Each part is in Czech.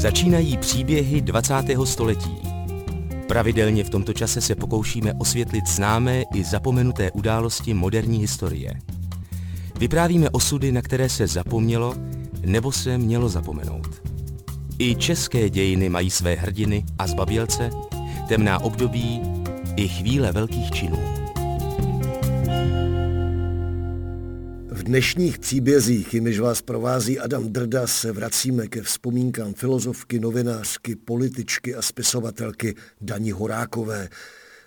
Začínají příběhy 20. století. Pravidelně v tomto čase se pokoušíme osvětlit známé i zapomenuté události moderní historie. Vyprávíme osudy, na které se zapomnělo nebo se mělo zapomenout. I české dějiny mají své hrdiny a zbabělce, temná období i chvíle velkých činů. Dnešních příbězích, jimiž vás provází Adam Drda, se vracíme ke vzpomínkám filozofky, novinářky, političky a spisovatelky Daní Horákové.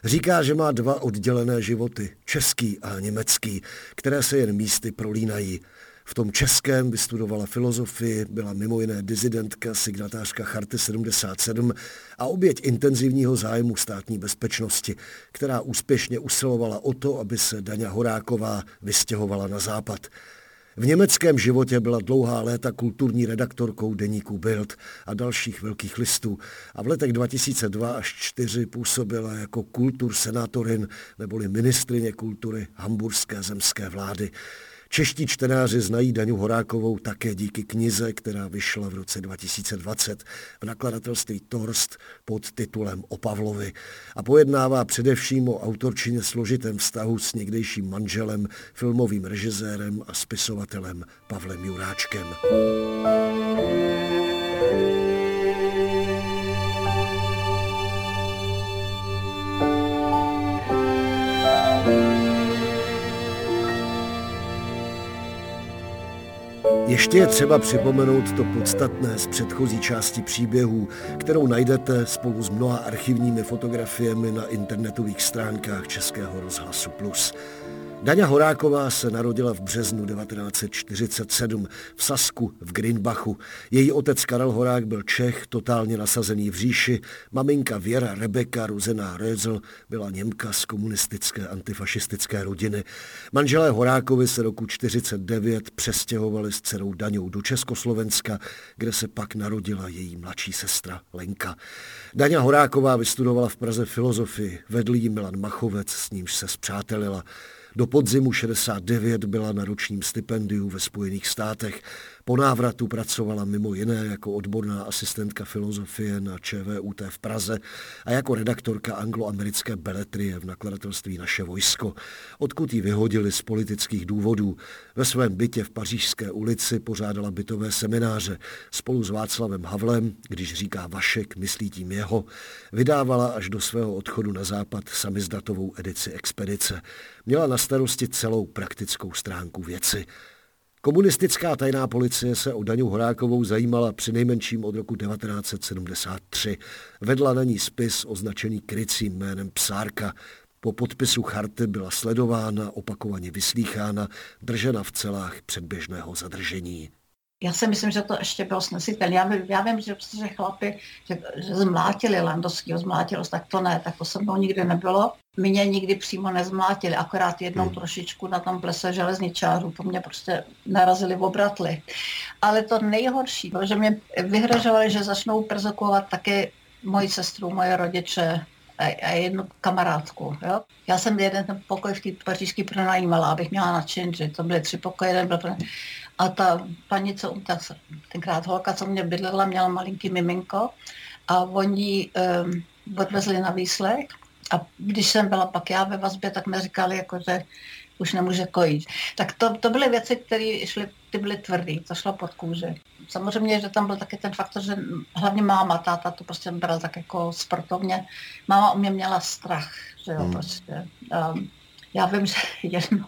Říká, že má dva oddělené životy, český a německý, které se jen místy prolínají. V tom českém vystudovala filozofii, byla mimo jiné dizidentka, signatářka Charty 77 a oběť intenzivního zájmu státní bezpečnosti, která úspěšně usilovala o to, aby se Daňa Horáková vystěhovala na západ. V německém životě byla dlouhá léta kulturní redaktorkou deníku Bild a dalších velkých listů a v letech 2002 až 2004 působila jako kultur senátorin neboli ministrině kultury hamburské zemské vlády. Čeští čtenáři znají Daňu Horákovou také díky knize, která vyšla v roce 2020 v nakladatelství Torst pod titulem O Pavlovi a pojednává především o autorčině složitém vztahu s někdejším manželem, filmovým režisérem a spisovatelem Pavlem Juráčkem. Ještě je třeba připomenout to podstatné z předchozí části příběhů, kterou najdete spolu s mnoha archivními fotografiemi na internetových stránkách Českého rozhlasu Plus. Daňa Horáková se narodila v březnu 1947 v Sasku v Greenbachu. Její otec Karel Horák byl Čech, totálně nasazený v říši. Maminka Věra Rebeka, ruzená Rezl, byla Němka z komunistické antifašistické rodiny. Manželé Horákovi se roku 1949 přestěhovali s dcerou Daňou do Československa, kde se pak narodila její mladší sestra Lenka. Daňa Horáková vystudovala v Praze filozofii, vedl jí Milan Machovec, s nímž se zpřátelila. Do podzimu 69 byla na ročním stipendiu ve Spojených státech. Po návratu pracovala mimo jiné jako odborná asistentka filozofie na ČVUT v Praze a jako redaktorka angloamerické beletrie v nakladatelství Naše vojsko, odkud ji vyhodili z politických důvodů. Ve svém bytě v Pařížské ulici pořádala bytové semináře. Spolu s Václavem Havlem, když říká Vašek, myslí tím jeho, vydávala až do svého odchodu na západ samizdatovou edici Expedice. Měla na starosti celou praktickou stránku věci. Komunistická tajná policie se o Daňu Horákovou zajímala přinejmenším od roku 1973. Vedla na ní spis označený krycím jménem Psárka. Po podpisu charty byla sledována, opakovaně vyslýchána, držena v celách předběžného zadržení já si myslím, že to ještě bylo snesitelné. Já, já vím, že, prostě, že chlapi, že, že zmlátili Landovského, zmlátilo, tak to ne, tak to se mnou nikdy nebylo. Mě nikdy přímo nezmlátili, akorát jednou hmm. trošičku na tom plese železničářů, to mě prostě narazili v obratli. Ale to nejhorší, že mě vyhražovali, že začnou persekuovat také moji sestru, moje rodiče, a jednu kamarádku. Jo? Já jsem jeden ten pokoj v té pařížské pronajímala, abych měla na činži. To byly tři pokoje, jeden byl pronajímala. A ta paní, co, ta, tenkrát holka, co mě bydlela, měla malinký miminko a oni um, odvezli na výslech a když jsem byla pak já ve vazbě, tak mi říkali, jako, že už nemůže kojit. Tak to, to byly věci, které šly, ty byly tvrdý, to šlo pod kůži. Samozřejmě, že tam byl taky ten faktor, že hlavně máma, táta to prostě bral tak jako sportovně. Máma u mě měla strach, že jo, hmm. prostě. Um, já vím, že jedno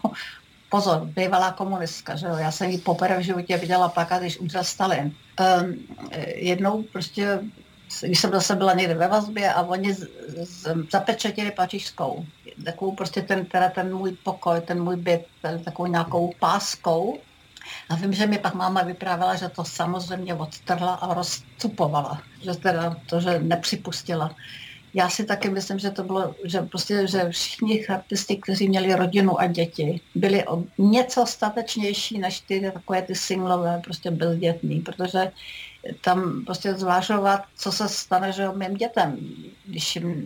pozor, bývalá komunistka, že jo, já jsem ji poprvé v životě viděla plakat, když umřel Stalin. Um, jednou prostě, když jsem zase byla někde ve vazbě a oni z, z, zapečetili pačičskou, takovou prostě ten, teda ten můj pokoj, ten můj byt, ten, takovou nějakou páskou. A vím, že mi pak máma vyprávěla, že to samozřejmě odtrhla a rozcupovala, že teda to, že nepřipustila. Já si taky myslím, že to bylo, že prostě, že všichni artisti, kteří měli rodinu a děti, byli něco statečnější než ty takové ty singlové, prostě bezdětný, protože tam prostě zvážovat, co se stane, že mým dětem, když jim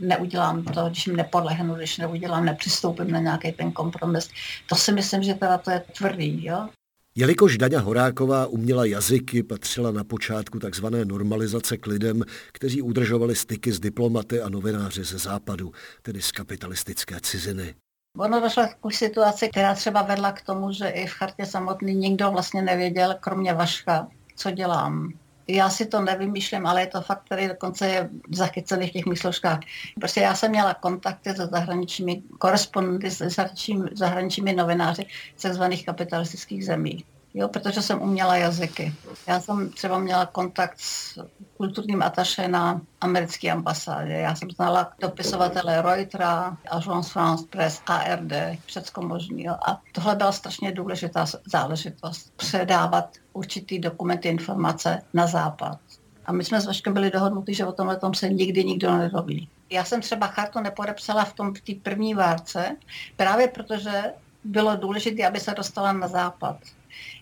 neudělám to, když jim nepodlehnu, když neudělám, nepřistoupím na nějaký ten kompromis. To si myslím, že teda to je tvrdý, jo. Jelikož Daňa Horáková uměla jazyky, patřila na počátku takzvané normalizace k lidem, kteří udržovali styky s diplomaty a novináři ze západu, tedy z kapitalistické ciziny. Ono došlo k situaci, která třeba vedla k tomu, že i v chartě samotný nikdo vlastně nevěděl, kromě Vaška, co dělám. Já si to nevymýšlím, ale je to fakt, který dokonce je zachycený v těch mísložkách. Prostě já jsem měla kontakty se zahraničními korespondenty, se zahraničními, zahraničními novináři z tzv. kapitalistických zemí jo, protože jsem uměla jazyky. Já jsem třeba měla kontakt s kulturním ataše na americké ambasádě. Já jsem znala dopisovatele Reutera, Agence France Press, ARD, všecko možný. A tohle byla strašně důležitá záležitost. Předávat určitý dokumenty, informace na západ. A my jsme s Vaškem byli dohodnutí, že o tomhle tom se nikdy nikdo nedoví. Já jsem třeba chartu nepodepsala v tom v té první várce, právě protože bylo důležité, aby se dostala na západ.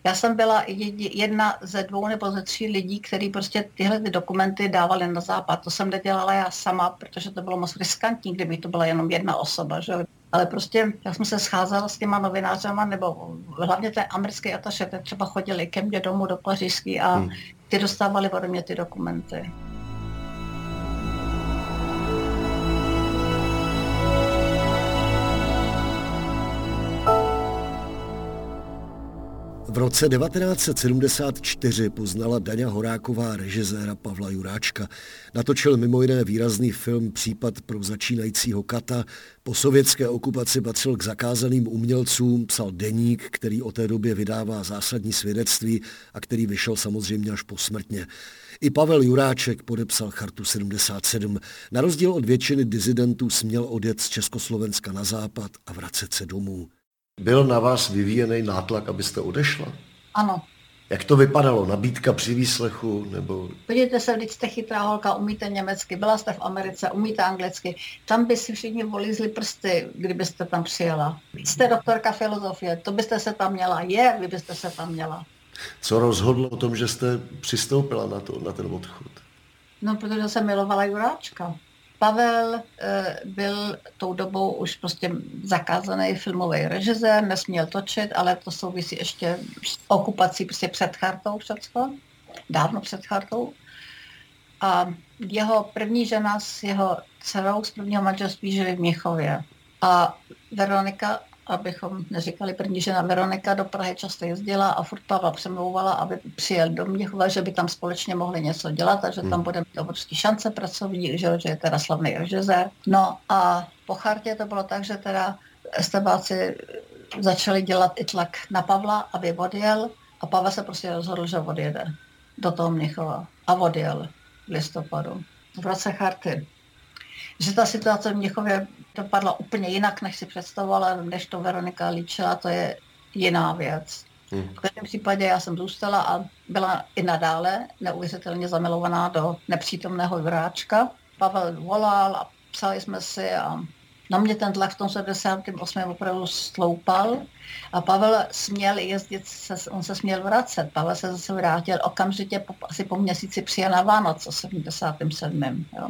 Já jsem byla jedna ze dvou nebo ze tří lidí, kteří prostě tyhle ty dokumenty dávali na západ. To jsem nedělala já sama, protože to bylo moc riskantní, kdyby to byla jenom jedna osoba. Že? Ale prostě já jsem se scházela s těma novinářama, nebo hlavně ten americký ataše, ten třeba chodili ke mně domů do Pařížský a hmm. ty dostávali ode mě ty dokumenty. V roce 1974 poznala Daňa Horáková režiséra Pavla Juráčka. Natočil mimo jiné výrazný film Případ pro začínajícího kata. Po sovětské okupaci patřil k zakázaným umělcům, psal deník, který o té době vydává zásadní svědectví a který vyšel samozřejmě až posmrtně. I Pavel Juráček podepsal Chartu 77. Na rozdíl od většiny dizidentů směl odjet z Československa na západ a vracet se domů. Byl na vás vyvíjený nátlak, abyste odešla? Ano. Jak to vypadalo? Nabídka při výslechu? Nebo... Podívejte se, když jste chytrá holka, umíte německy, byla jste v Americe, umíte anglicky. Tam by si všichni volízli prsty, kdybyste tam přijela. Jste doktorka filozofie, to byste se tam měla. Je, vy byste se tam měla. Co rozhodlo o tom, že jste přistoupila na, to, na ten odchod? No, protože jsem milovala Juráčka. Pavel e, byl tou dobou už prostě zakázaný filmový režisér, nesměl točit, ale to souvisí ještě s okupací prostě před chartou všecko, dávno před chartou. A jeho první žena s jeho dcerou z prvního manželství žili v Měchově. A Veronika abychom neříkali první žena Veronika do Prahy často jezdila a furt Pavla přemlouvala, aby přijel do Měchova, že by tam společně mohli něco dělat a že tam hmm. bude mít obrovský šance pracovní, že, že je teda slavný režisér. No a po chartě to bylo tak, že teda estebáci začali dělat i tlak na Pavla, aby odjel a Pavel se prostě rozhodl, že odjede do toho Měchova a odjel v listopadu v roce charty že ta situace v Měchově dopadla úplně jinak, než si představovala, než to Veronika líčila, to je jiná věc. Hmm. V každém případě já jsem zůstala a byla i nadále neuvěřitelně zamilovaná do nepřítomného Juráčka. Pavel volal a psali jsme si a na mě ten tlak v tom 78. opravdu sloupal a Pavel směl jezdit, se, on se směl vracet. Pavel se zase vrátil okamžitě, po, asi po měsíci přijel na Vánoce 77. Jo.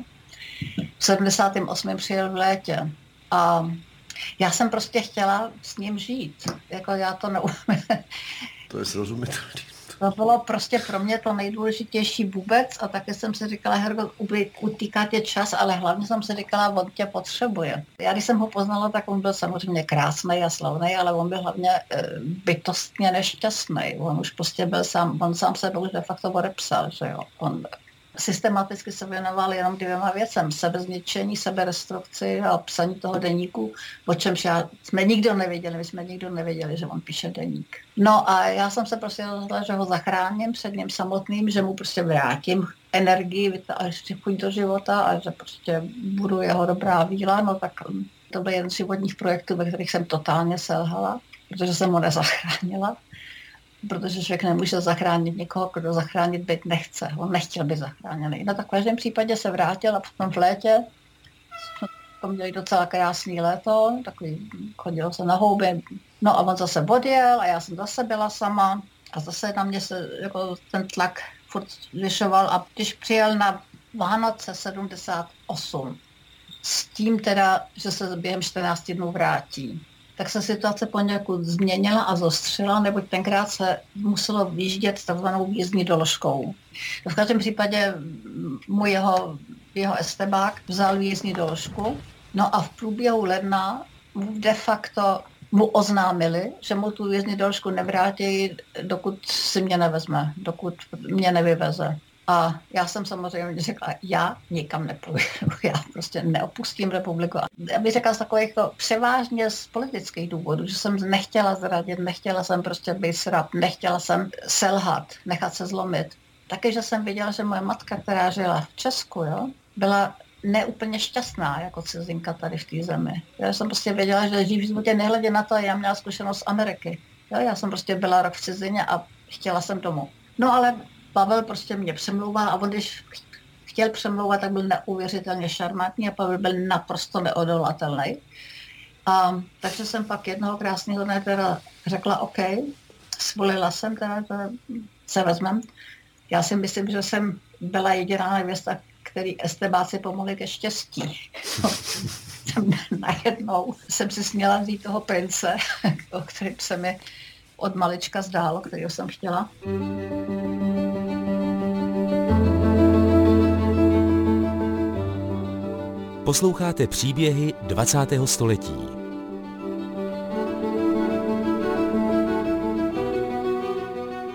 V 78. přijel v létě a já jsem prostě chtěla s ním žít. Jako já to neumím. To je srozumitelné. To bylo prostě pro mě to nejdůležitější vůbec a také jsem si říkala, Hergo, utíká tě čas, ale hlavně jsem si říkala, on tě potřebuje. Já když jsem ho poznala, tak on byl samozřejmě krásný a slavný, ale on byl hlavně e, bytostně nešťastný. On už prostě byl sám, on sám se už de facto odepsal, že jo. On systematicky se věnoval jenom dvěma věcem. Sebezničení, seberestrukci a psaní toho deníku, o čemž já, jsme nikdo nevěděli, my jsme nikdo nevěděli, že on píše deník. No a já jsem se prostě rozhodla, že ho zachráním před ním samotným, že mu prostě vrátím energii a chuť do života a že prostě budu jeho dobrá víla, no tak to byl jeden z životních projektů, ve kterých jsem totálně selhala, protože jsem ho nezachránila protože člověk nemůže zachránit někoho, kdo zachránit být nechce. On nechtěl být zachráněný. No tak v každém případě se vrátil a potom v létě jsme měli docela krásný léto, takový, chodilo se na houby. No a on zase odjel a já jsem zase byla sama a zase na mě se jako ten tlak furt zvyšoval a když přijel na Vánoce 78, s tím teda, že se během 14 dnů vrátí, tak se situace poněkud změnila a zostřila, neboť tenkrát se muselo vyjíždět takzvanou výjezdní doložkou. V každém případě mu jeho, jeho estebák vzal výjezdní doložku, no a v průběhu ledna de facto mu oznámili, že mu tu výjezdní doložku nevrátí, dokud si mě nevezme, dokud mě nevyveze. A já jsem samozřejmě řekla, já nikam nepůjdu, já prostě neopustím republiku. Já bych řekla z takových to převážně z politických důvodů, že jsem nechtěla zradit, nechtěla jsem prostě být srab, nechtěla jsem selhat, nechat se zlomit. Taky, že jsem viděla, že moje matka, která žila v Česku, jo, byla neúplně šťastná jako cizinka tady v té zemi. Já jsem prostě věděla, že žijí v životě nehledě na to, já měla zkušenost z Ameriky. Jo, já jsem prostě byla rok v cizině a chtěla jsem domů. No ale Pavel prostě mě přemlouval a on když chtěl přemlouvat, tak byl neuvěřitelně šarmantní a Pavel byl naprosto neodolatelný. A, takže jsem pak jednoho krásného dne teda řekla OK, svolila jsem teda, teda se vezmem. Já si myslím, že jsem byla jediná nevěsta, který estebáci pomohli ke štěstí. najednou jsem si směla vzít toho prince, o kterým se mi od malička zdálo, kterého jsem chtěla. Posloucháte příběhy 20. století.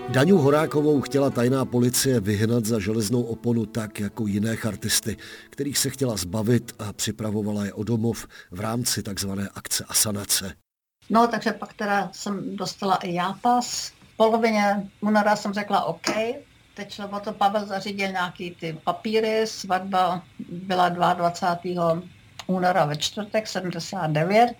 Daňu Horákovou chtěla tajná policie vyhnat za železnou oponu tak jako jiné chartisty, kterých se chtěla zbavit a připravovala je o domov v rámci takzvané akce Asanace. No, takže pak teda jsem dostala i já pas. V polovině února jsem řekla OK, teď o to Pavel zařídil nějaký ty papíry, svatba byla 22. února ve čtvrtek 79.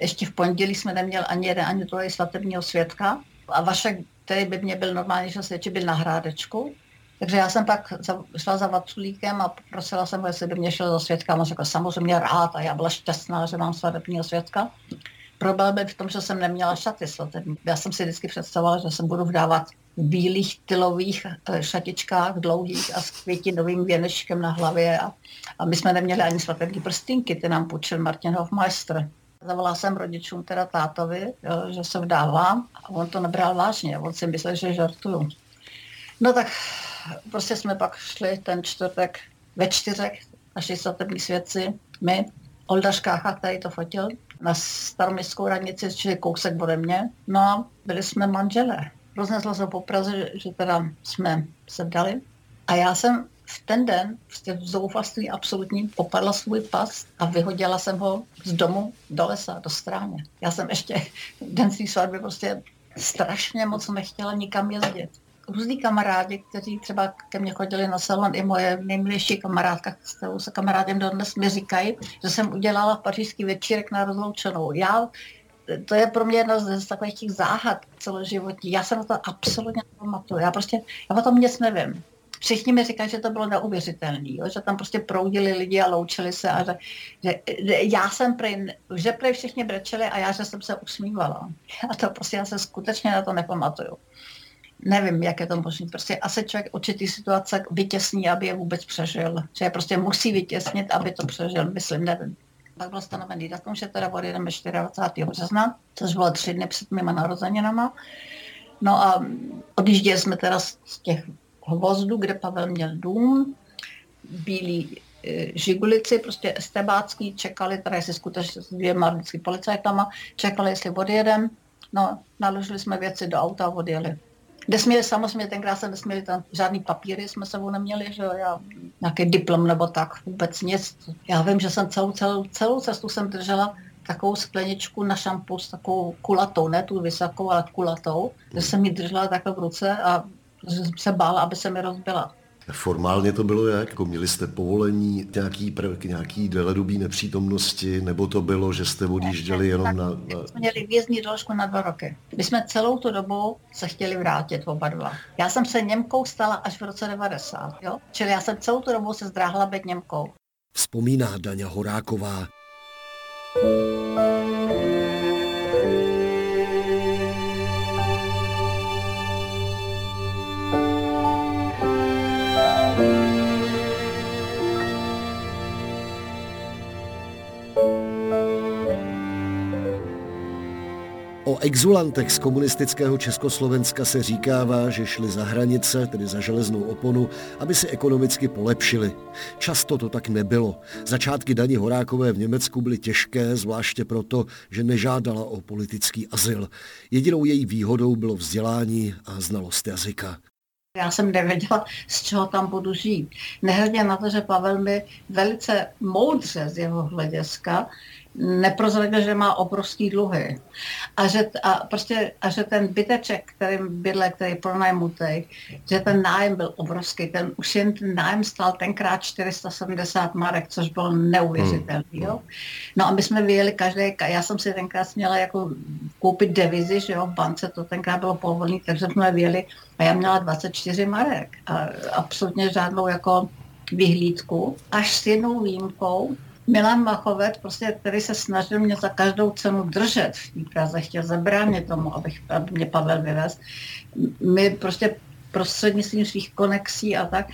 Ještě v pondělí jsme neměli ani jeden, ani druhý svatebního svědka. A Vašek, který by mě byl normálně, že svědčí, byl na hrádečku. Takže já jsem pak šla za Vaculíkem a poprosila jsem ho, jestli by mě šel za svědka. On řekl samozřejmě rád a já byla šťastná, že mám svatebního svědka. Problém byl v tom, že jsem neměla šaty svatební. Já jsem si vždycky představovala, že se budu vdávat bílých tylových šatičkách dlouhých a s květinovým věnečkem na hlavě. A, a my jsme neměli ani svatební prstinky, ty nám půjčil Martin Hofmeister. Zavolala jsem rodičům, teda tátovi, jo, že se vdávám a on to nebral vážně, on si myslel, že žartuju. No tak prostě jsme pak šli ten čtvrtek ve čtyřech, naši svatební svědci, my, Olda Škácha, který to fotil, na staroměstskou radnici, čili kousek ode mě. No a byli jsme manželé. Roznesla se po Praze, že teda jsme se vdali. A já jsem v ten den prostě v zoufalství absolutní popadla svůj pas a vyhodila jsem ho z domu do lesa, do stráně. Já jsem ještě den své svatby prostě strašně moc nechtěla nikam jezdit. Různí kamarádi, kteří třeba ke mně chodili na salon, i moje nejmilější kamarádka, s kterou se kamarádem dodnes mi říkají, že jsem udělala pařížský večírek na rozloučenou. Já to je pro mě jedna z takových těch záhad celoživotní. Já se na to absolutně nepamatuju. Já prostě, já o tom nic nevím. Všichni mi říkají, že to bylo neuvěřitelné, že tam prostě proudili lidi a loučili se a že, že, že já jsem prej, že prej všichni brečeli a já, že jsem se usmívala. A to prostě já se skutečně na to nepamatuju. Nevím, jak je to možné. Prostě asi člověk určitý situace vytěsní, aby je vůbec přežil. Že je prostě musí vytěsnit, aby to přežil, myslím, nevím pak byl stanovený datum, že teda odjedeme 24. března, což bylo tři dny před mýma narozeninama. No a odjížděli jsme teda z těch hvozdů, kde Pavel měl dům, bílí e, žigulici, prostě estebácký, čekali, teda jestli skutečně s dvěma vždycky policajtama, čekali, jestli odjedem. No, naložili jsme věci do auta a odjeli. Nesměli, samozřejmě tenkrát se nesměli tam žádný papíry, jsme sebou neměli, že já, nějaký diplom nebo tak, vůbec nic. Já vím, že jsem celou, celou, celou cestu jsem držela takovou skleničku na šampus, takovou kulatou, ne tu vysokou, ale kulatou, že jsem ji držela takhle v ruce a jsem se bála, aby se mi rozbila. Formálně to bylo jak? Jako měli jste povolení nějaký, k nějaký deledobí nepřítomnosti, nebo to bylo, že jste odjížděli jenom na... na... Jsme měli vězní doložku na dva roky. My jsme celou tu dobu se chtěli vrátit oba dva. Já jsem se Němkou stala až v roce 90, jo? Čili já jsem celou tu dobu se zdráhla být Němkou. Vzpomíná Daňa Horáková. Exulantech z komunistického Československa se říkává, že šli za hranice, tedy za železnou oponu, aby si ekonomicky polepšili. Často to tak nebylo. Začátky Daní Horákové v Německu byly těžké, zvláště proto, že nežádala o politický azyl. Jedinou její výhodou bylo vzdělání a znalost jazyka. Já jsem nevěděla, z čeho tam budu žít. Nehledě na to, že Pavel mi velice moudře z jeho hlediska neprozradil, že má obrovský dluhy. A že, a prostě, a že ten byteček, kterým bydle, který pronajmutý, že ten nájem byl obrovský. Ten, už jen ten nájem stál tenkrát 470 marek, což bylo neuvěřitelný. Hmm. Jo? No a my jsme vyjeli každý, já jsem si tenkrát směla jako koupit devizi, že jo, v bance to tenkrát bylo povolené, takže jsme vyjeli a já měla 24 marek. A absolutně žádnou jako vyhlídku, až s jednou výjimkou, Milan Machovec, prostě, který se snažil mě za každou cenu držet v té Praze, chtěl zabránit tomu, abych, aby mě Pavel vyvez. My prostě prostřednictvím svých konexí a tak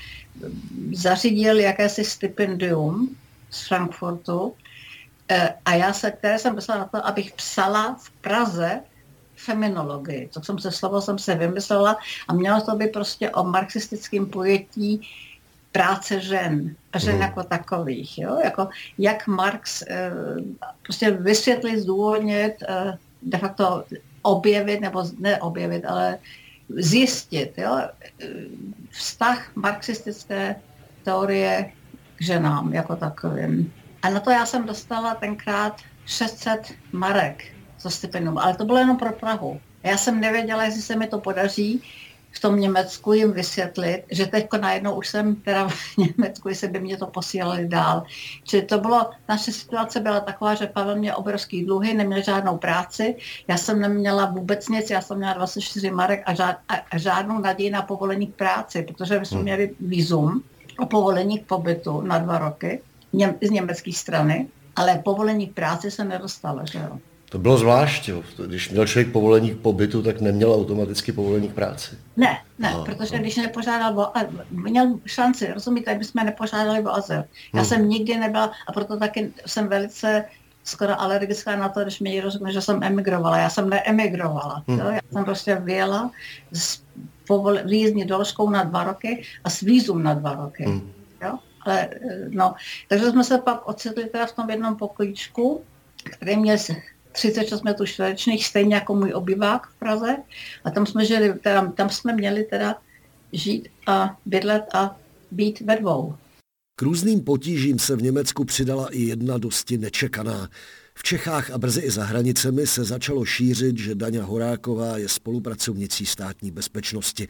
zařídil jakési stipendium z Frankfurtu eh, a já se, které jsem myslela na to, abych psala v Praze feminologii. To jsem se slovo jsem se vymyslela a mělo to být prostě o marxistickém pojetí práce žen a žen mm. jako takových. Jo? Jako, jak Marx eh, prostě vysvětlit, zdůvodnit, eh, de facto objevit, nebo ne objevit, ale zjistit jo? vztah marxistické teorie k ženám jako takovým. A na to já jsem dostala tenkrát 600 marek za stipendium, ale to bylo jenom pro Prahu. Já jsem nevěděla, jestli se mi to podaří, v tom Německu jim vysvětlit, že teď najednou už jsem teda v Německu, jestli by mě to posílali dál. Čili to bylo, naše situace byla taková, že Pavel měl obrovský dluhy, neměl žádnou práci, já jsem neměla vůbec nic, já jsem měla 24 marek a, žád, a žádnou naději na povolení k práci, protože my jsme hmm. měli výzum o povolení k pobytu na dva roky z německé strany, ale povolení k práci se nedostalo, že jo. To bylo zvlášť, jo. Když měl člověk povolení k pobytu, tak neměl automaticky povolení k práci. Ne, ne, no, protože no. když nepožádal o měl šanci, rozumíte, my jsme nepožádali o azyl. Já hmm. jsem nikdy nebyla, a proto taky jsem velice skoro alergická na to, když mi někdo řekne, že jsem emigrovala. Já jsem neemigrovala. Hmm. Jo? Já jsem prostě vyjela s povol, výjízdní doložkou na dva roky a s vízum na dva roky. Hmm. Jo? Ale, no, takže jsme se pak ocitli teda v tom jednom pokojíčku, který měl 36 metrů čtverečných, stejně jako můj obyvák v Praze. A tam jsme, žili, teda, tam jsme měli teda žít a bydlet a být ve dvou. K různým potížím se v Německu přidala i jedna dosti nečekaná. V Čechách a brzy i za hranicemi se začalo šířit, že Daňa Horáková je spolupracovnicí státní bezpečnosti.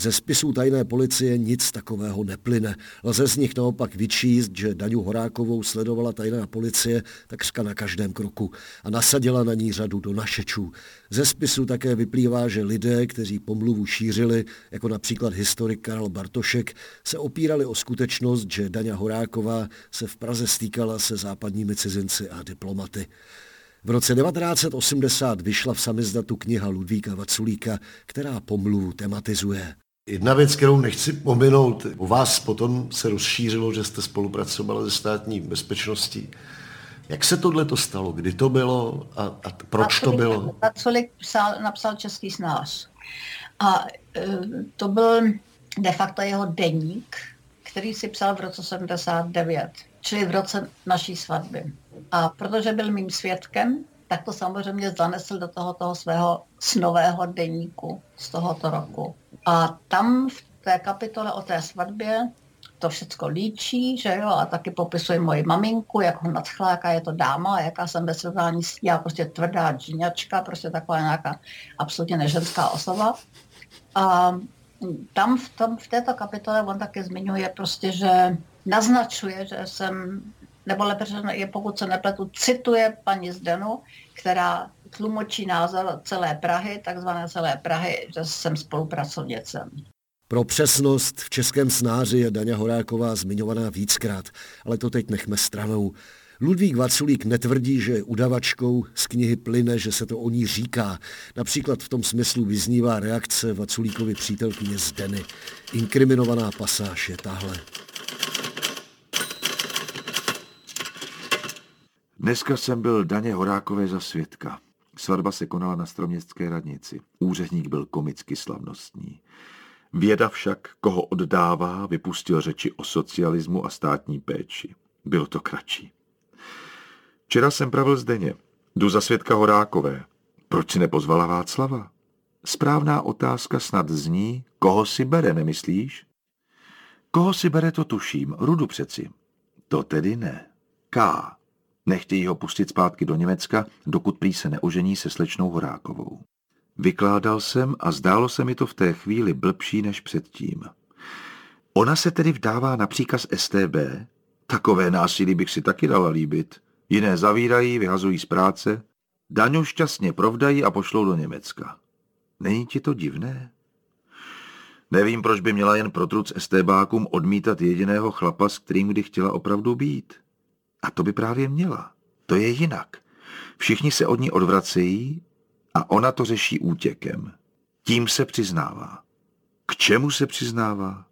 Ze spisů tajné policie nic takového neplyne. Lze z nich naopak vyčíst, že Daňu Horákovou sledovala tajná policie takřka na každém kroku a nasadila na ní řadu donašečů. Ze spisu také vyplývá, že lidé, kteří pomluvu šířili, jako například historik Karel Bartošek, se opírali o skutečnost, že Daňa Horáková se v Praze stýkala se západními cizinci a diplomaty. V roce 1980 vyšla v samizdatu kniha Ludvíka Vaculíka, která pomluvu tematizuje. Jedna věc, kterou nechci pominout, u vás potom se rozšířilo, že jste spolupracovala se státní bezpečností. Jak se tohle to stalo? Kdy to bylo a, a proč to bylo? Vaculik psal, napsal český snář. A e, to byl de facto jeho deník, který si psal v roce 79, čili v roce naší svatby. A protože byl mým svědkem, tak to samozřejmě zanesl do toho, toho svého snového deníku z tohoto roku. A tam v té kapitole o té svatbě to všechno líčí, že jo, a taky popisuje moji maminku, jak ho nadchla, jaká je to dáma, jaká jsem ve srovnání s já prostě tvrdá džíňačka, prostě taková nějaká absolutně neženská osoba. A tam v, tom, v této kapitole on taky zmiňuje prostě, že naznačuje, že jsem nebo lepší je, pokud se nepletu, cituje paní Zdenu, která tlumočí názor celé Prahy, takzvané celé Prahy, že jsem spolupracovnicem. Pro přesnost v českém snáři je Daňa Horáková zmiňovaná víckrát, ale to teď nechme stranou. Ludvík Vaculík netvrdí, že udavačkou, z knihy plyne, že se to o ní říká. Například v tom smyslu vyznívá reakce Vaculíkovi přítelkyně Zdeny. Inkriminovaná pasáž je tahle. Dneska jsem byl Daně Horákové za svědka. Svatba se konala na stroměstské radnici. Úředník byl komicky slavnostní. Věda však, koho oddává, vypustil řeči o socialismu a státní péči. Bylo to kratší. Včera jsem pravil zdeně. Jdu za svědka Horákové. Proč si nepozvala Václava? Správná otázka snad zní, koho si bere, nemyslíš? Koho si bere, to tuším. Rudu přeci. To tedy ne. K. Nechtějí ho pustit zpátky do Německa, dokud prý se neožení se slečnou Horákovou. Vykládal jsem a zdálo se mi to v té chvíli blbší než předtím. Ona se tedy vdává na příkaz STB? Takové násilí bych si taky dala líbit. Jiné zavírají, vyhazují z práce, Daňu šťastně provdají a pošlou do Německa. Není ti to divné? Nevím, proč by měla jen pro truc STBákům odmítat jediného chlapa, s kterým kdy chtěla opravdu být. A to by právě měla. To je jinak. Všichni se od ní odvracejí a ona to řeší útěkem. Tím se přiznává. K čemu se přiznává?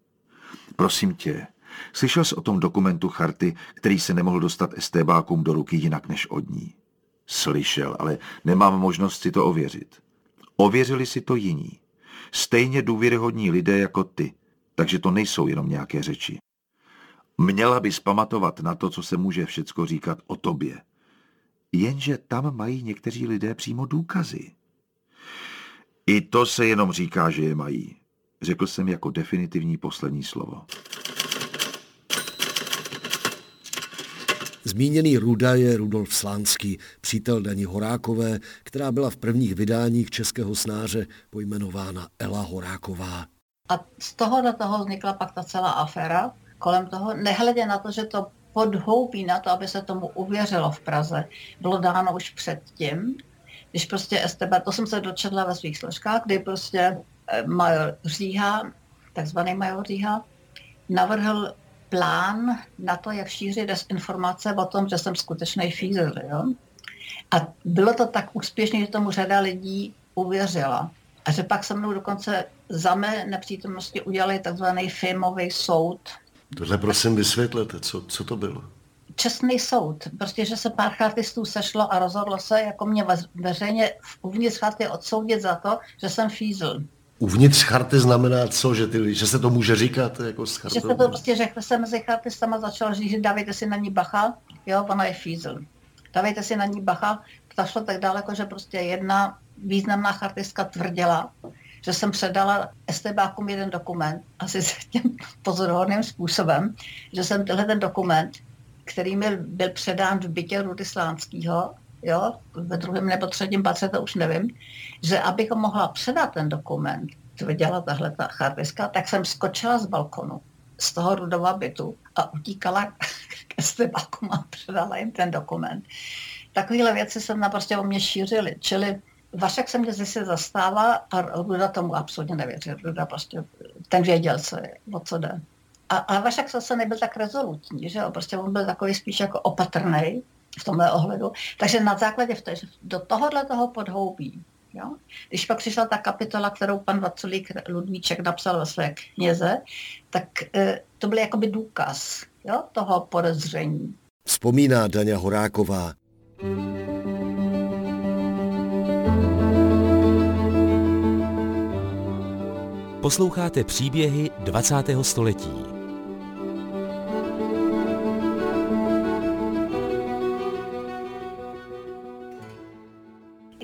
Prosím tě, slyšel jsi o tom dokumentu charty, který se nemohl dostat STBákům do ruky jinak než od ní? Slyšel, ale nemám možnost si to ověřit. Ověřili si to jiní. Stejně důvěryhodní lidé jako ty, takže to nejsou jenom nějaké řeči. Měla bys pamatovat na to, co se může všecko říkat o tobě. Jenže tam mají někteří lidé přímo důkazy. I to se jenom říká, že je mají. Řekl jsem jako definitivní poslední slovo. Zmíněný Ruda je Rudolf Slánský, přítel Daní Horákové, která byla v prvních vydáních českého snáře pojmenována Ela Horáková. A z toho do toho vznikla pak ta celá aféra kolem toho, nehledě na to, že to podhoubí na to, aby se tomu uvěřilo v Praze, bylo dáno už předtím, když prostě STB, to jsem se dočetla ve svých složkách, kdy prostě eh, major Říha, takzvaný major Říha, navrhl plán na to, jak šířit desinformace o tom, že jsem skutečný fízel. Jo? A bylo to tak úspěšné, že tomu řada lidí uvěřila. A že pak se mnou dokonce za mé nepřítomnosti udělali takzvaný filmový soud. Tohle prosím vysvětlete, co, co to bylo? Čestný soud. Prostě, že se pár chartistů sešlo a rozhodlo se, jako mě veřejně uvnitř charty odsoudit za to, že jsem fízl. Uvnitř charty znamená co, že, ty, že se to může říkat jako s chartou? Že se to prostě řekl se mezi chartistama začal říct, že dávejte si na ní bacha, jo, ona je fízl. Dávejte si na ní bacha, to šlo tak daleko, že prostě jedna významná chartistka tvrdila, že jsem předala STBákům jeden dokument, asi s tím pozoruhodným způsobem, že jsem tenhle ten dokument, který mi byl předán v bytě Rudy Slánského, jo, ve druhém nebo třetím patře, to už nevím, že abych mohla předat ten dokument, viděla tahle ta chartiska, tak jsem skočila z balkonu z toho rudova bytu a utíkala ke stebákům a předala jim ten dokument. Takovéhle věci se naprosto o mě šířily. Čili Vašek se mě zase zastává a Ruda tomu absolutně nevěří. Ruda prostě, ten věděl, co je, o co jde. A, a Vašek zase nebyl tak rezolutní, že jo? Prostě on byl takový spíš jako opatrný v tomhle ohledu. Takže na základě v té, do tohohle toho podhoubí Jo? Když pak přišla ta kapitola, kterou pan Vaculík Ludvíček napsal ve své knize, tak e, to byl jakoby důkaz jo, toho podezření. Vzpomíná Daňa Horáková. Posloucháte příběhy 20. století.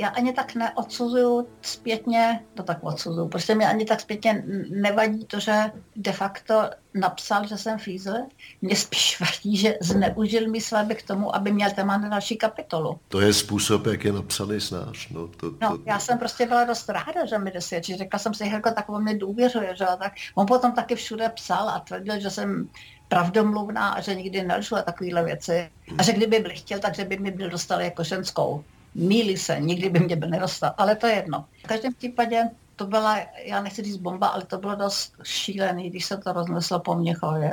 Já ani tak neodsuzuju zpětně, to tak odsuzuju, prostě mi ani tak zpětně nevadí to, že de facto napsal, že jsem fízl, mě spíš vadí, že zneužil mi své k tomu, aby měl téma na další kapitolu. To je způsob, jak je napsaný snáš. No, to, to... no já jsem prostě byla dost ráda, že mi dosvědčí. Řekla jsem si, jako takovou mě důvěřuje, že tak. On potom taky všude psal a tvrdil, že jsem pravdomluvná a že nikdy nelžu a takovéhle věci. A že kdyby byl chtěl, takže by mi byl dostal jako ženskou mílí se, nikdy by mě byl nedostal, ale to je jedno. V každém případě to byla, já nechci říct bomba, ale to bylo dost šílený, když se to rozneslo po Měchově.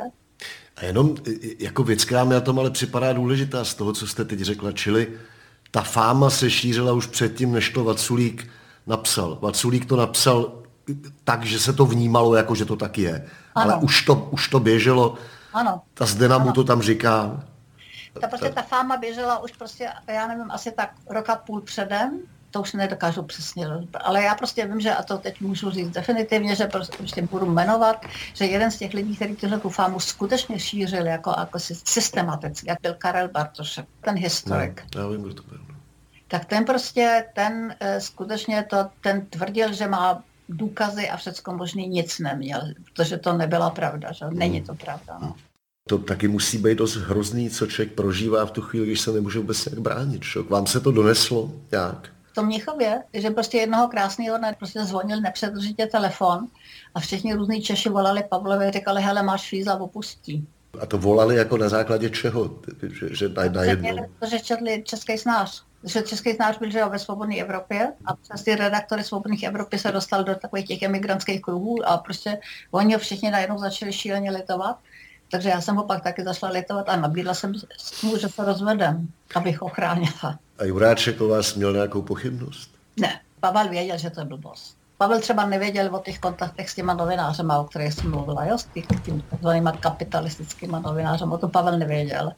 A jenom jako věc, která mi na tom ale připadá důležitá z toho, co jste teď řekla, čili ta fáma se šířila už předtím, než to Vaculík napsal. Vaculík to napsal tak, že se to vnímalo, jako že to tak je. Ano. Ale už to, už to běželo. Ano. Ta Zdena ano. mu to tam říká. Ta prostě ta fáma běžela už prostě, já nevím, asi tak roka půl předem, to už nedokážu přesně, ale já prostě vím, že, a to teď můžu říct definitivně, že prostě, prostě budu jmenovat, že jeden z těch lidí, který tuhle tu fámu skutečně šířil jako, jako systematicky, jak byl Karel Bartošek, ten historik. No, já vím, kdo to byl. No. Tak ten prostě, ten uh, skutečně to, ten tvrdil, že má důkazy a všechno možný nic neměl, protože to nebyla pravda, že? Není to pravda. No. To taky musí být dost hrozný, co člověk prožívá v tu chvíli, když se nemůže vůbec jak bránit. Šok. Vám se to doneslo? Jak? V tom Mnichově, že prostě jednoho krásného dne prostě zvonil nepřetržitě telefon a všichni různí Češi volali Pavlovi říkali, hele, máš fízla, opustí. A to volali jako na základě čeho? Že, že na, na jedno... Že četli Český snář. Že Český snář byl že ve Svobodné Evropě a přes ty redaktory Svobodných Evropy se dostal do takových těch emigrantských kruhů a prostě oni ho všichni najednou začali šíleně litovat. Takže já jsem ho pak taky zašla litovat a nabídla jsem mu, že se rozvedem, abych ho chránila. A Juráček o vás měl nějakou pochybnost? Ne, Pavel věděl, že to je blbost. Pavel třeba nevěděl o těch kontaktech s těma novinářema, o kterých jsem mluvila, jo, s tím takzvanýma kapitalistickými novinářem, o tom Pavel nevěděl.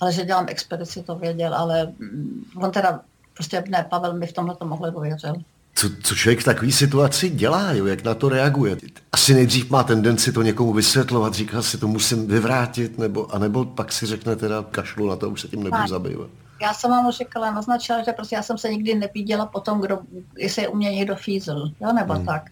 Ale že dělám expedici, to věděl, ale mm, on teda, prostě ne, Pavel mi v tomhle to mohl dověřil co, co člověk v takové situaci dělá, jo, jak na to reaguje. Asi nejdřív má tendenci to někomu vysvětlovat, říká si, to musím vyvrátit, nebo, anebo pak si řekne teda kašlu na to, už se tím nebudu zabývat. Já jsem vám říkala, naznačila, že prostě já jsem se nikdy nepíděla po tom, kdo, jestli je u mě někdo fízl, jo, nebo hmm. tak.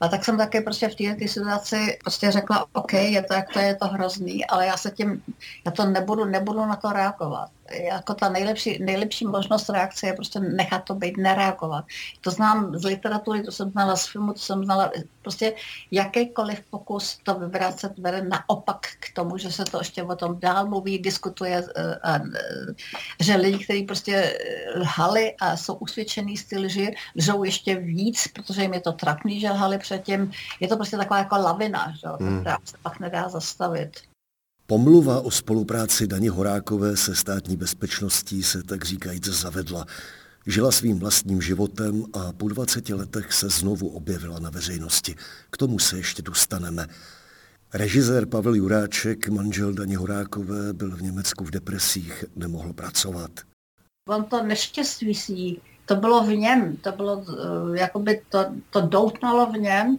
A tak jsem také prostě v této situaci prostě řekla, OK, je to, jak to je to hrozný, ale já se tím, já to nebudu, nebudu na to reagovat jako ta nejlepší, nejlepší možnost reakce je prostě nechat to být, nereagovat. To znám z literatury, to jsem znala z filmu, to jsem znala, prostě jakýkoliv pokus to vyvracet vede naopak k tomu, že se to ještě o tom dál mluví, diskutuje, eh, a, a, eh, že lidi, kteří prostě eh, lhali a jsou usvědčený z ty lži, lžou ještě víc, protože jim je to trapný, že lhali předtím. Je to prostě taková jako lavina, že? Hmm. která se pak nedá zastavit. Pomluva o spolupráci Dani Horákové se státní bezpečností se tak říkajíc zavedla. Žila svým vlastním životem a po 20 letech se znovu objevila na veřejnosti. K tomu se ještě dostaneme. Režisér Pavel Juráček, manžel Dani Horákové, byl v Německu v depresích, nemohl pracovat. On to neštěstí, to bylo v něm, to bylo, eh, jakoby to, to doutnalo v něm,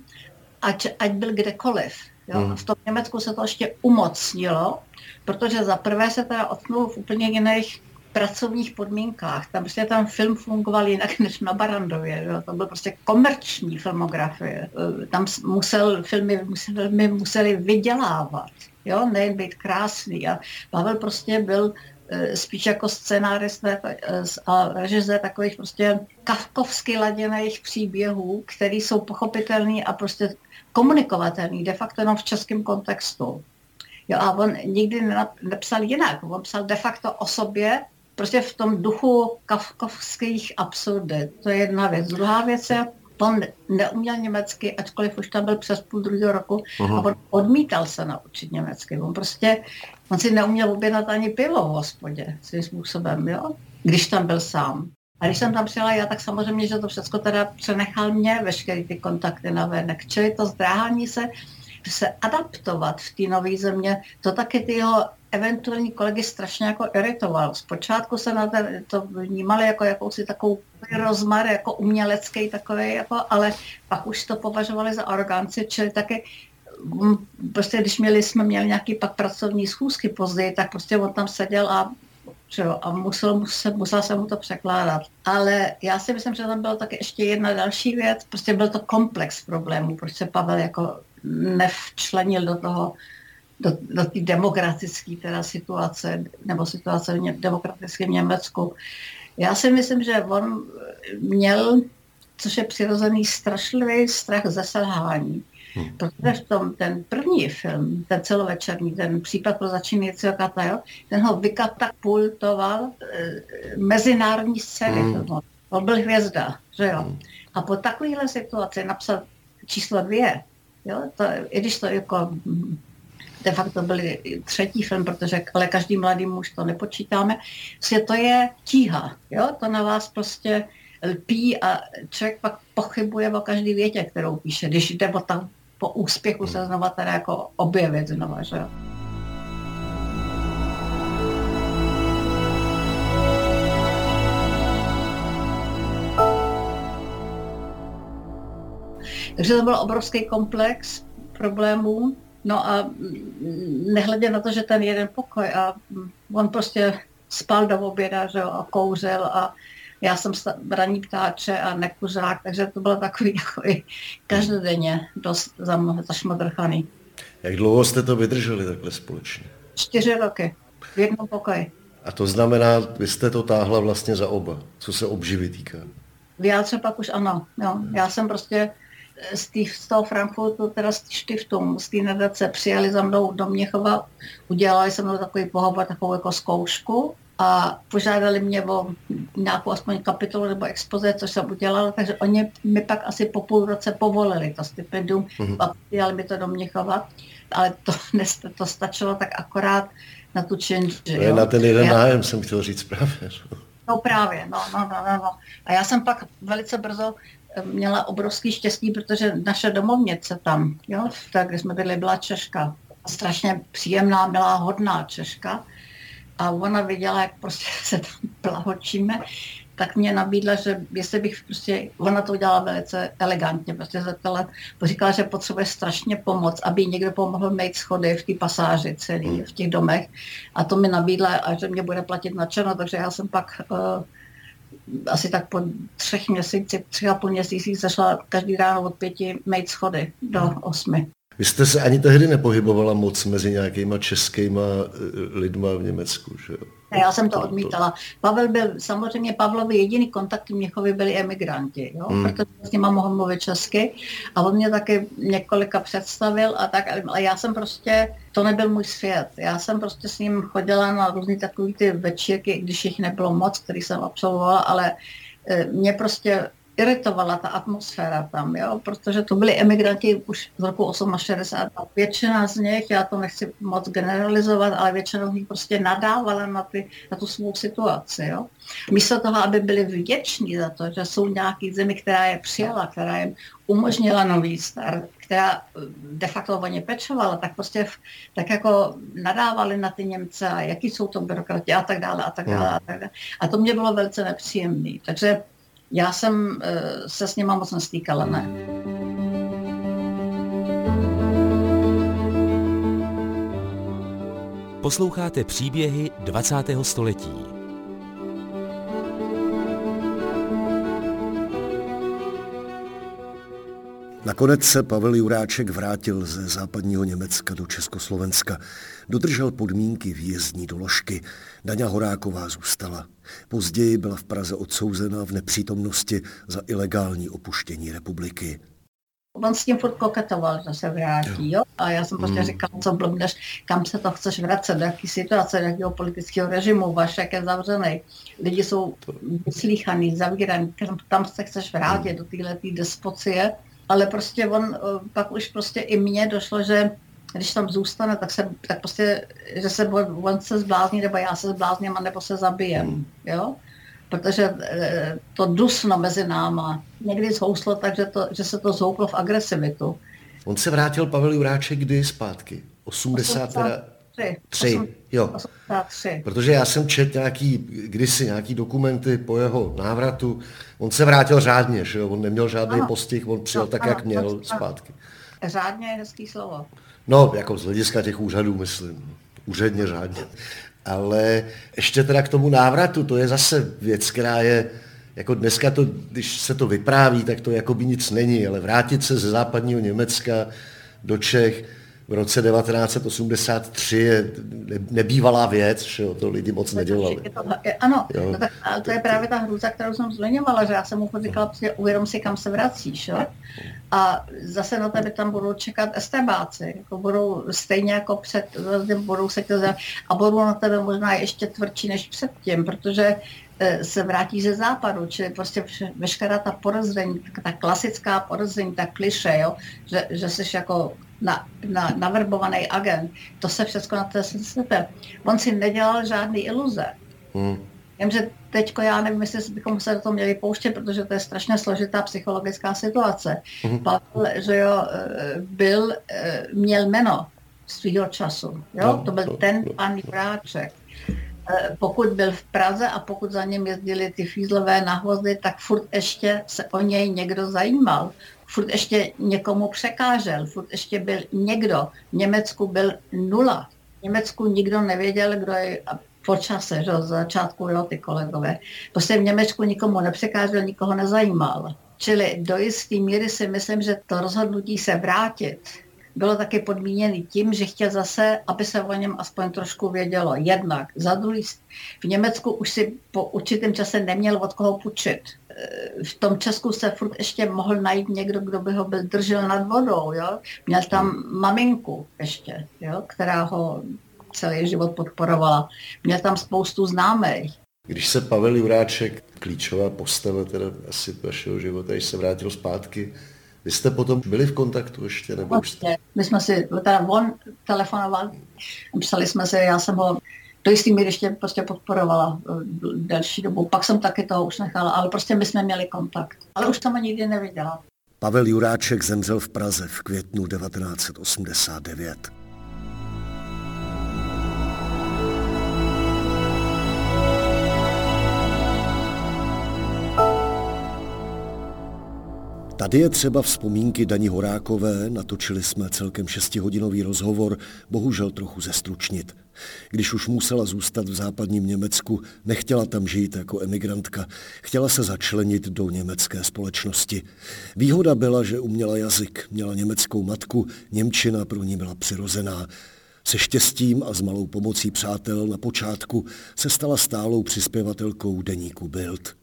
ať, ať byl kdekoliv. Jo? Mm. V tom Německu se to ještě umocnilo, protože za prvé se teda odknul v úplně jiných pracovních podmínkách. Tam prostě tam film fungoval jinak než na Barandově. Jo? To byl prostě komerční filmografie. E, tam musel, filmy, filmy museli vydělávat, jo? nejen být krásný. A Pavel prostě byl e, spíš jako scénárista e, a režisér takových prostě kavkovsky laděných příběhů, které jsou pochopitelné a prostě komunikovatelný, de facto jenom v českém kontextu. Jo, a on nikdy nepsal jinak. On psal de facto o sobě, prostě v tom duchu kafkovských absurdit. To je jedna věc. Druhá věc je, on neuměl německy, ačkoliv už tam byl přes půl druhého roku, uh-huh. a on odmítal se naučit německy. On prostě, on si neuměl objednat ani pivo v hospodě svým způsobem, jo? když tam byl sám. A když jsem tam přijela já, tak samozřejmě, že to všechno teda přenechal mě, veškeré ty kontakty na venek. Čili to zdráhání se, se adaptovat v té nové země, to taky ty jeho eventuální kolegy strašně jako iritoval. Zpočátku se na ten, to vnímali jako jakousi takovou rozmar, jako umělecký takový, jako, ale pak už to považovali za aroganci, čili taky mm, prostě když měli, jsme měli nějaký pak pracovní schůzky později, tak prostě on tam seděl a že jo, a musel, musel, musel se mu to překládat. Ale já si myslím, že tam byla taky ještě jedna další věc, prostě byl to komplex problémů, proč se Pavel jako nevčlenil do toho, do, do té demokratické teda situace, nebo situace v demokratickém Německu. Já si myslím, že on měl, což je přirozený strašlivý strach ze selhání. Protože v tom ten první film, ten celovečerní, ten případ pro začínajícího Katajo, ten ho vykatapultoval e, mezinárodní scény. Hmm. On byl hvězda, že jo. Hmm. A po takovéhle situaci napsat číslo dvě, jo, to, i když to jako de facto byly třetí film, protože ale každý mladý muž to nepočítáme, že to je tíha, jo, to na vás prostě lpí a člověk pak pochybuje o každý větě, kterou píše, když jde o tam po úspěchu se znova teda jako objevit znova, že jo. Takže to byl obrovský komplex problémů. No a nehledě na to, že ten jeden pokoj a on prostě spal do oběda, že jo, a kouřil a já jsem raní ptáče a nekuřák, takže to bylo takový jako i každodenně dost zašmodrchaný. Jak dlouho jste to vydrželi takhle společně? Čtyři roky, v jednom pokoji. A to znamená, vy jste to táhla vlastně za oba, co se obživy týká. Vyjádře pak už ano. Jo. Já jsem prostě z, tý, z toho Frankfurtu, teda z Stiftung, z té nadace přijali za mnou do Měchova, udělali se mnou takový pohovor, takovou jako zkoušku a požádali mě o nějakou aspoň kapitolu nebo expoze, což jsem udělala, takže oni mi pak asi po půl roce povolili to stipendium mm-hmm. a přijali mi to do Měchova, ale to, to stačilo tak akorát na tu change. Jo? Na ten jeden já... nájem jsem chtěl říct právě. No právě, no, no, no, no, no. A já jsem pak velice brzo eh, měla obrovský štěstí, protože naše domovnice tam, jo, tak, kde jsme byli, byla Češka. Strašně příjemná, milá, hodná Češka. A ona viděla, jak prostě se tam plahočíme, tak mě nabídla, že jestli bych prostě, ona to udělala velice elegantně, prostě zeptala, říkala, že potřebuje strašně pomoc, aby někdo pomohl mít schody v té pasáži celý, hmm. v těch domech. A to mi nabídla, a že mě bude platit na černo, takže já jsem pak uh, asi tak po třech měsících, tři a půl měsících zašla každý ráno od pěti mít schody do osmi. Vy jste se ani tehdy nepohybovala moc mezi nějakýma českýma eh, lidma v Německu, že jo? Já jsem to odmítala. Pavel byl, samozřejmě Pavlovi jediný kontakt v Měchově byli emigranti, jo? Hmm. protože s nima mohl mluvit česky a on mě taky několika představil a tak, ale já jsem prostě, to nebyl můj svět. Já jsem prostě s ním chodila na různé takové ty večírky, když jich nebylo moc, který jsem absolvovala, ale eh, mě prostě iritovala ta atmosféra tam, jo? protože to byli emigranti už z roku 68. A většina z nich, já to nechci moc generalizovat, ale většina z nich prostě nadávala na, ty, na tu svou situaci. Jo? Místo toho, aby byli vděční za to, že jsou nějaký zemi, která je přijala, která jim umožnila nový start, která de facto o ně pečovala, tak prostě tak jako nadávali na ty Němce a jaký jsou to byrokrati a tak dále a tak dále. A, tak dále. a to mě bylo velice nepříjemné. Takže já jsem eh, se s nima moc nestýkala, ne. Posloucháte příběhy 20. století. Nakonec se Pavel Juráček vrátil ze západního Německa do Československa. Dodržel podmínky výjezdní doložky. Daňa Horáková zůstala. Později byla v Praze odsouzena v nepřítomnosti za ilegální opuštění republiky. On s tím furt koketoval, že se vrátí, jo? A já jsem prostě mm. říkal, co blbneš, kam se to chceš vracet, do jaký situace, do jakého politického režimu, Vašek je zavřený, lidi jsou vyslíchaný, zavíraný, tam se chceš vrátit, do téhle despocie ale prostě on eh, pak už prostě i mně došlo, že když tam zůstane, tak, se, tak prostě, že se on se zblázní, nebo já se zblázním, nebo se zabijem, hmm. jo? Protože eh, to dusno mezi náma někdy zhouslo tak, že, to, že se to zhouplo v agresivitu. On se vrátil, Pavel Juráček, kdy zpátky? 80, 80 teda... Tři. jo. 83. Protože já jsem četl nějaký, kdysi nějaký dokumenty po jeho návratu. On se vrátil řádně, že jo? On neměl žádný ano. postih, on přijel no, tak, ano, jak měl ano. zpátky. Řádně je hezký slovo. No, jako z hlediska těch úřadů, myslím. Úředně řádně. Ale ještě teda k tomu návratu, to je zase věc, která je, jako dneska to, když se to vypráví, tak to jako by nic není, ale vrátit se ze západního Německa do Čech, v roce 1983 je nebývalá věc, že jo, to lidi moc nedělali. ano, jo. No tak, ale to je právě ta hrůza, kterou jsem zmiňovala, že já jsem mu říkala, prostě uvědom si, kam se vracíš. Jo? A zase na tebe tam budou čekat estebáci, jako budou stejně jako před, budou se a budou na tebe možná ještě tvrdší než předtím, protože se vrátí ze západu, čili prostě veškerá ta podezření, ta klasická podezření, ta kliše, jo, že, že jsi jako na, na, navrbovaný agent. To se všechno na té sebe. On si nedělal žádný iluze. Hmm. Jenže teď já nevím, jestli bychom se do toho měli pouštět, protože to je strašně složitá psychologická situace. Hmm. Pavel, že jo, eh, byl, eh, měl jméno svého času. Jo? No, to byl to, ten pan Juráček. Eh, pokud byl v Praze a pokud za ním jezdili ty fízlové nahvozy, tak furt ještě se o něj někdo zajímal furt ještě někomu překážel, furt ještě byl někdo. V Německu byl nula. V Německu nikdo nevěděl, kdo je po čase, že, z začátku, jo, ty kolegové. Prostě v Německu nikomu nepřekážel, nikoho nezajímal. Čili do jisté míry si myslím, že to rozhodnutí se vrátit bylo taky podmíněný tím, že chtěl zase, aby se o něm aspoň trošku vědělo. Jednak. Za druhý, v Německu už si po určitém čase neměl od koho půjčit. E, v tom Česku se furt ještě mohl najít někdo, kdo by ho držel nad vodou. Jo? Měl tam maminku ještě, jo? která ho celý život podporovala. Měl tam spoustu známých. Když se Pavel Juráček, klíčová postava teda asi vašeho života, když se vrátil zpátky, vy jste potom byli v kontaktu ještě? Nebo už jste... My jsme si, teda on telefonoval, psali jsme se, já jsem ho do jistý míry ještě prostě podporovala eh, delší dobu. Pak jsem taky toho už nechala, ale prostě my jsme měli kontakt. Ale už jsem ho nikdy neviděla. Pavel Juráček zemřel v Praze v květnu 1989. Tady je třeba vzpomínky Dani Horákové, natočili jsme celkem šestihodinový rozhovor, bohužel trochu zestručnit. Když už musela zůstat v západním Německu, nechtěla tam žít jako emigrantka, chtěla se začlenit do německé společnosti. Výhoda byla, že uměla jazyk, měla německou matku, Němčina pro ní byla přirozená. Se štěstím a s malou pomocí přátel na počátku se stala stálou přispěvatelkou deníku Bild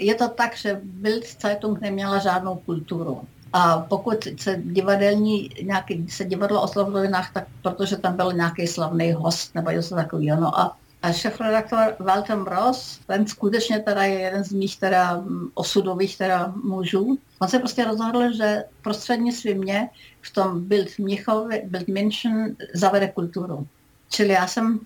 je to tak, že Bild Zeitung neměla žádnou kulturu. A pokud se divadelní, nějaký, se divadlo o novinách, tak protože tam byl nějaký slavný host nebo něco takového. No a, a šéf-redaktor Walter Ross, ten skutečně teda je jeden z mých teda osudových teda mužů. On se prostě rozhodl, že prostřednictvím mě v tom Bild Mnichově, Bild München zavede kulturu. Čili já jsem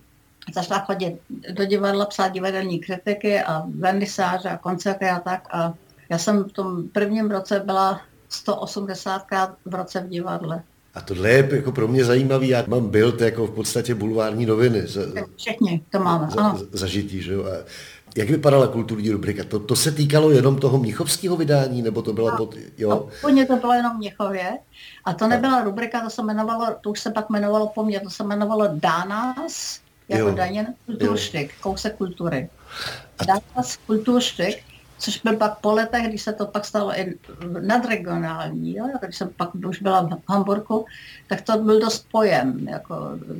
začala chodit do divadla, psát divadelní kritiky a vernisáže a koncerty a tak. A já jsem v tom prvním roce byla 180krát v roce v divadle. A tohle je jako pro mě zajímavý, já mám byl jako v podstatě bulvární noviny. Za, Všichni to máme, za, ano. Zažitý, že jo. A jak vypadala kulturní rubrika? To, to se týkalo jenom toho mnichovského vydání, nebo to byla pod... Jo? Původně to bylo jenom Mnichově. A to nebyla rubrika, to se jmenovalo, to už se pak jmenovalo po mně, to se jmenovalo Dánas, jako jo. Daněn kulturštyk, kousek kultury. Dánas kulturštyk, což byl pak po letech, když se to pak stalo i nadregionální, jo? když jsem pak už byla v Hamburgu, tak to byl dost pojem, jako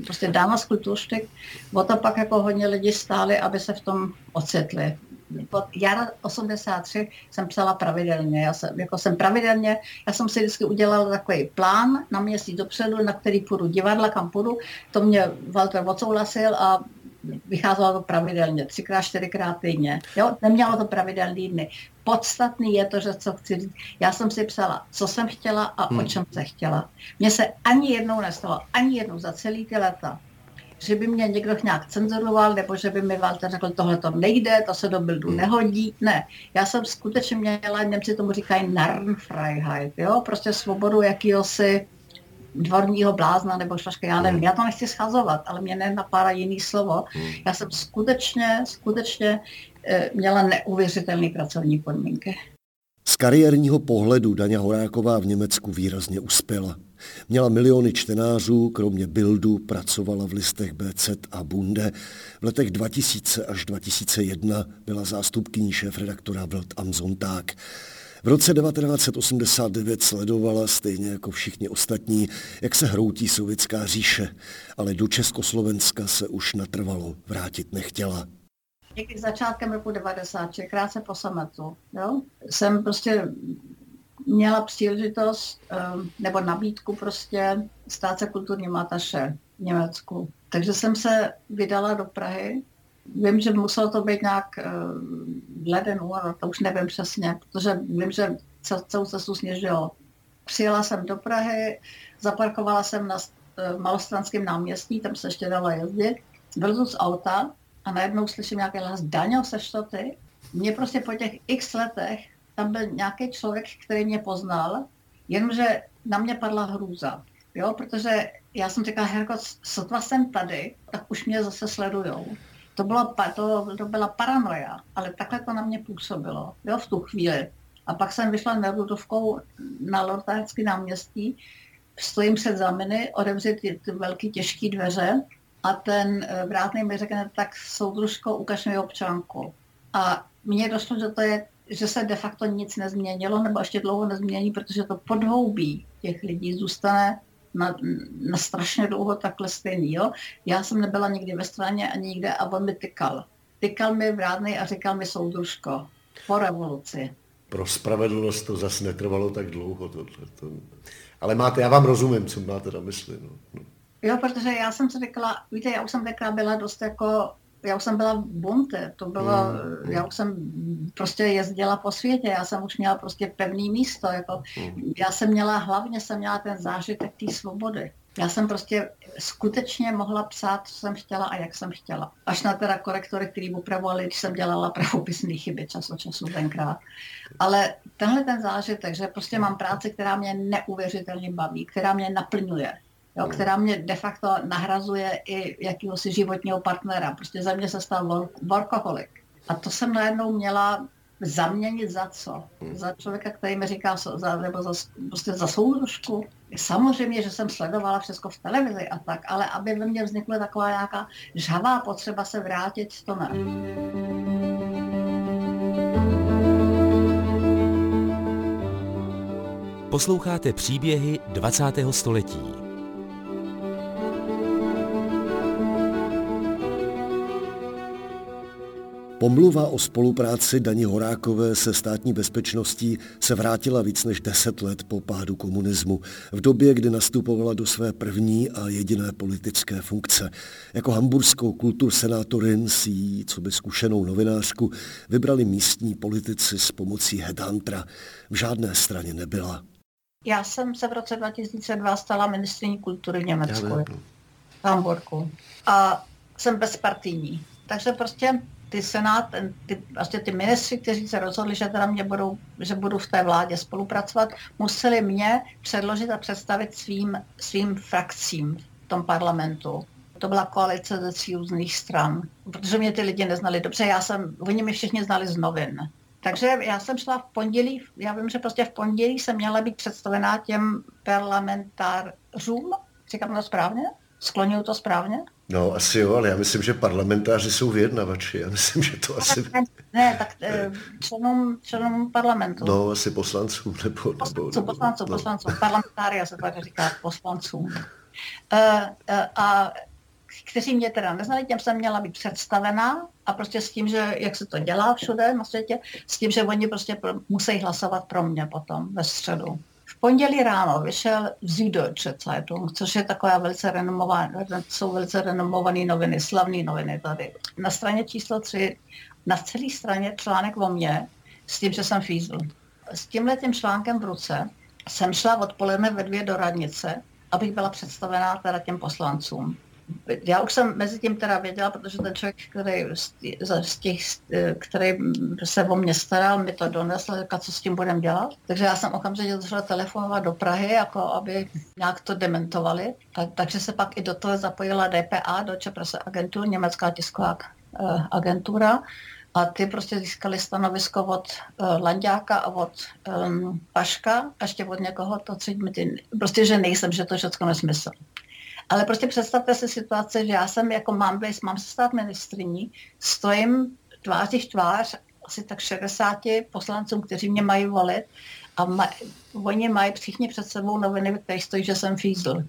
prostě Dámas kulturštyk, o to pak jako hodně lidí stáli, aby se v tom ocitli od jara 83 jsem psala pravidelně. Já jsem, jako jsem pravidelně, já jsem si vždycky udělala takový plán na měsíc dopředu, na který půjdu divadla, kam půjdu. To mě Walter odsouhlasil a vycházelo to pravidelně, třikrát, čtyřikrát týdně. Jo, nemělo to pravidelný dny. Podstatný je to, že co chci říct. Já jsem si psala, co jsem chtěla a hmm. o čem se chtěla. Mně se ani jednou nestalo, ani jednou za celý ty leta, že by mě někdo nějak cenzuroval, nebo že by mi Walter řekl, tohle to nejde, to se do bildu hmm. nehodí. Ne, já jsem skutečně měla, Němci tomu říkají Narrenfreiheit, jo, prostě svobodu jakýhosi dvorního blázna nebo šlaška, já nevím, hmm. já to nechci schazovat, ale mě nenapadá jiný slovo. Hmm. Já jsem skutečně, skutečně e, měla neuvěřitelné pracovní podmínky. Z kariérního pohledu Daňa Horáková v Německu výrazně uspěla. Měla miliony čtenářů, kromě Bildu pracovala v listech BZ a Bunde. V letech 2000 až 2001 byla zástupkyní šéf-redaktora Welt am Sonntag. V roce 1989 sledovala, stejně jako všichni ostatní, jak se hroutí sovětská říše, ale do Československa se už natrvalo vrátit nechtěla někdy začátkem roku 90, krátce po sametu, jo, jsem prostě měla příležitost ehm, nebo nabídku prostě stát se kulturním ataše v Německu. Takže jsem se vydala do Prahy. Vím, že muselo to být nějak ehm, v leden, únor, to už nevím přesně, protože vím, že celou cestu sněžilo. Přijela jsem do Prahy, zaparkovala jsem na ehm, malostranském náměstí, tam se ještě dala jezdit. Byl z auta a najednou slyším nějaký hlas, Daňo, seš to ty? Mě prostě po těch x letech tam byl nějaký člověk, který mě poznal, jenomže na mě padla hrůza. Jo, protože já jsem říkala, Herko, sotva jsem tady, tak už mě zase sledujou. To, bylo, to, to byla paranoia, ale takhle to na mě působilo, jo, v tu chvíli. A pak jsem vyšla na Rudovkou na Lortácký náměstí, stojím před zaminy, odevřít ty, ty velké těžké dveře a ten eh, vrátný mi řekne, tak soudružko, ukaž mi občanku. A mně došlo, že to je že se de facto nic nezměnilo, nebo ještě dlouho nezmění, protože to podhoubí těch lidí zůstane na, na strašně dlouho takhle stejný. Jo? Já jsem nebyla nikdy ve straně ani nikde a on mi tykal. Tykal mi vrádnej a říkal mi soudružko po revoluci. Pro spravedlnost to zase netrvalo tak dlouho. To, to, to. Ale máte, já vám rozumím, co máte na mysli. No. no. Jo, protože já jsem si řekla, víte, já už jsem taková byla dost jako já už jsem byla v bunte, to bylo, mm. já už jsem prostě jezdila po světě, já jsem už měla prostě pevný místo, jako, mm. já jsem měla, hlavně jsem měla ten zážitek té svobody. Já jsem prostě skutečně mohla psát, co jsem chtěla a jak jsem chtěla. Až na teda korektory, který upravovali, když jsem dělala pravopisné chyby čas od času tenkrát. Ale tenhle ten zážitek, že prostě mám práci, která mě neuvěřitelně baví, která mě naplňuje, jo, hmm. která mě de facto nahrazuje i jakýhosi životního partnera. Prostě za mě se stal workoholik. A to jsem najednou měla zaměnit za co? Hmm. Za člověka, který mi říká, za, nebo za, prostě za soudružku. Samozřejmě, že jsem sledovala všechno v televizi a tak, ale aby ve mně vznikla taková nějaká žhavá potřeba se vrátit, to ne. Posloucháte příběhy 20. století. Pomluva o spolupráci Dani Horákové se státní bezpečností se vrátila víc než deset let po pádu komunismu, v době, kdy nastupovala do své první a jediné politické funkce. Jako hamburskou kultursenátorin si jí, co by zkušenou novinářku, vybrali místní politici s pomocí headhuntera. V žádné straně nebyla. Já jsem se v roce 2002 stala ministriní kultury v Německu, v Hamburgu. A jsem bezpartijní. Takže prostě ty senát, ty, vlastně ty ministři, kteří se rozhodli, že teda mě budou, že budu v té vládě spolupracovat, museli mě předložit a představit svým, svým frakcím v tom parlamentu. To byla koalice ze tří různých stran, protože mě ty lidi neznali dobře, já jsem, oni mě všichni znali z novin. Takže já jsem šla v pondělí, já vím, že prostě v pondělí jsem měla být představená těm parlamentářům, říkám to správně? Skloňuju to správně? No, asi jo, ale já myslím, že parlamentáři jsou vyjednavači. Já myslím, že to asi... Ne, tak eh, členům, členům parlamentu. No, asi poslancům nebo... Poslancům, nebo, poslancům, no. poslancům. Parlamentária se tak říká poslancům. Uh, uh, a kteří mě teda neznali, těm jsem měla být představená a prostě s tím, že jak se to dělá všude na světě, s tím, že oni prostě musí hlasovat pro mě potom ve středu pondělí ráno vyšel Süddeutsche Zeitung, což je taková velice renomovaná, jsou velice renomované noviny, slavné noviny tady. Na straně číslo 3, na celé straně článek o mně, s tím, že jsem fízl. S tímhle tím článkem v ruce jsem šla odpoledne ve dvě do radnice, abych byla představená teda těm poslancům já už jsem mezi tím teda věděla, protože ten člověk, který, z těch, který se o mě staral, mi to donesl, říkal, co s tím budeme dělat. Takže já jsem okamžitě začala telefonovat do Prahy, jako aby nějak to dementovali. Tak, takže se pak i do toho zapojila DPA, Deutsche Presse Agentur, německá tisková uh, agentura. A ty prostě získali stanovisko od uh, Landáka a od um, Paška, a ještě od někoho, to co mi ty, prostě, že nejsem, že to všechno nesmysl. Ale prostě představte si situaci, že já jsem jako mám, být, mám se stát ministriní, stojím tváří v tvář asi tak 60 poslancům, kteří mě mají volit a maj, oni mají všichni před sebou noviny, ve kterých stojí, že jsem fízl.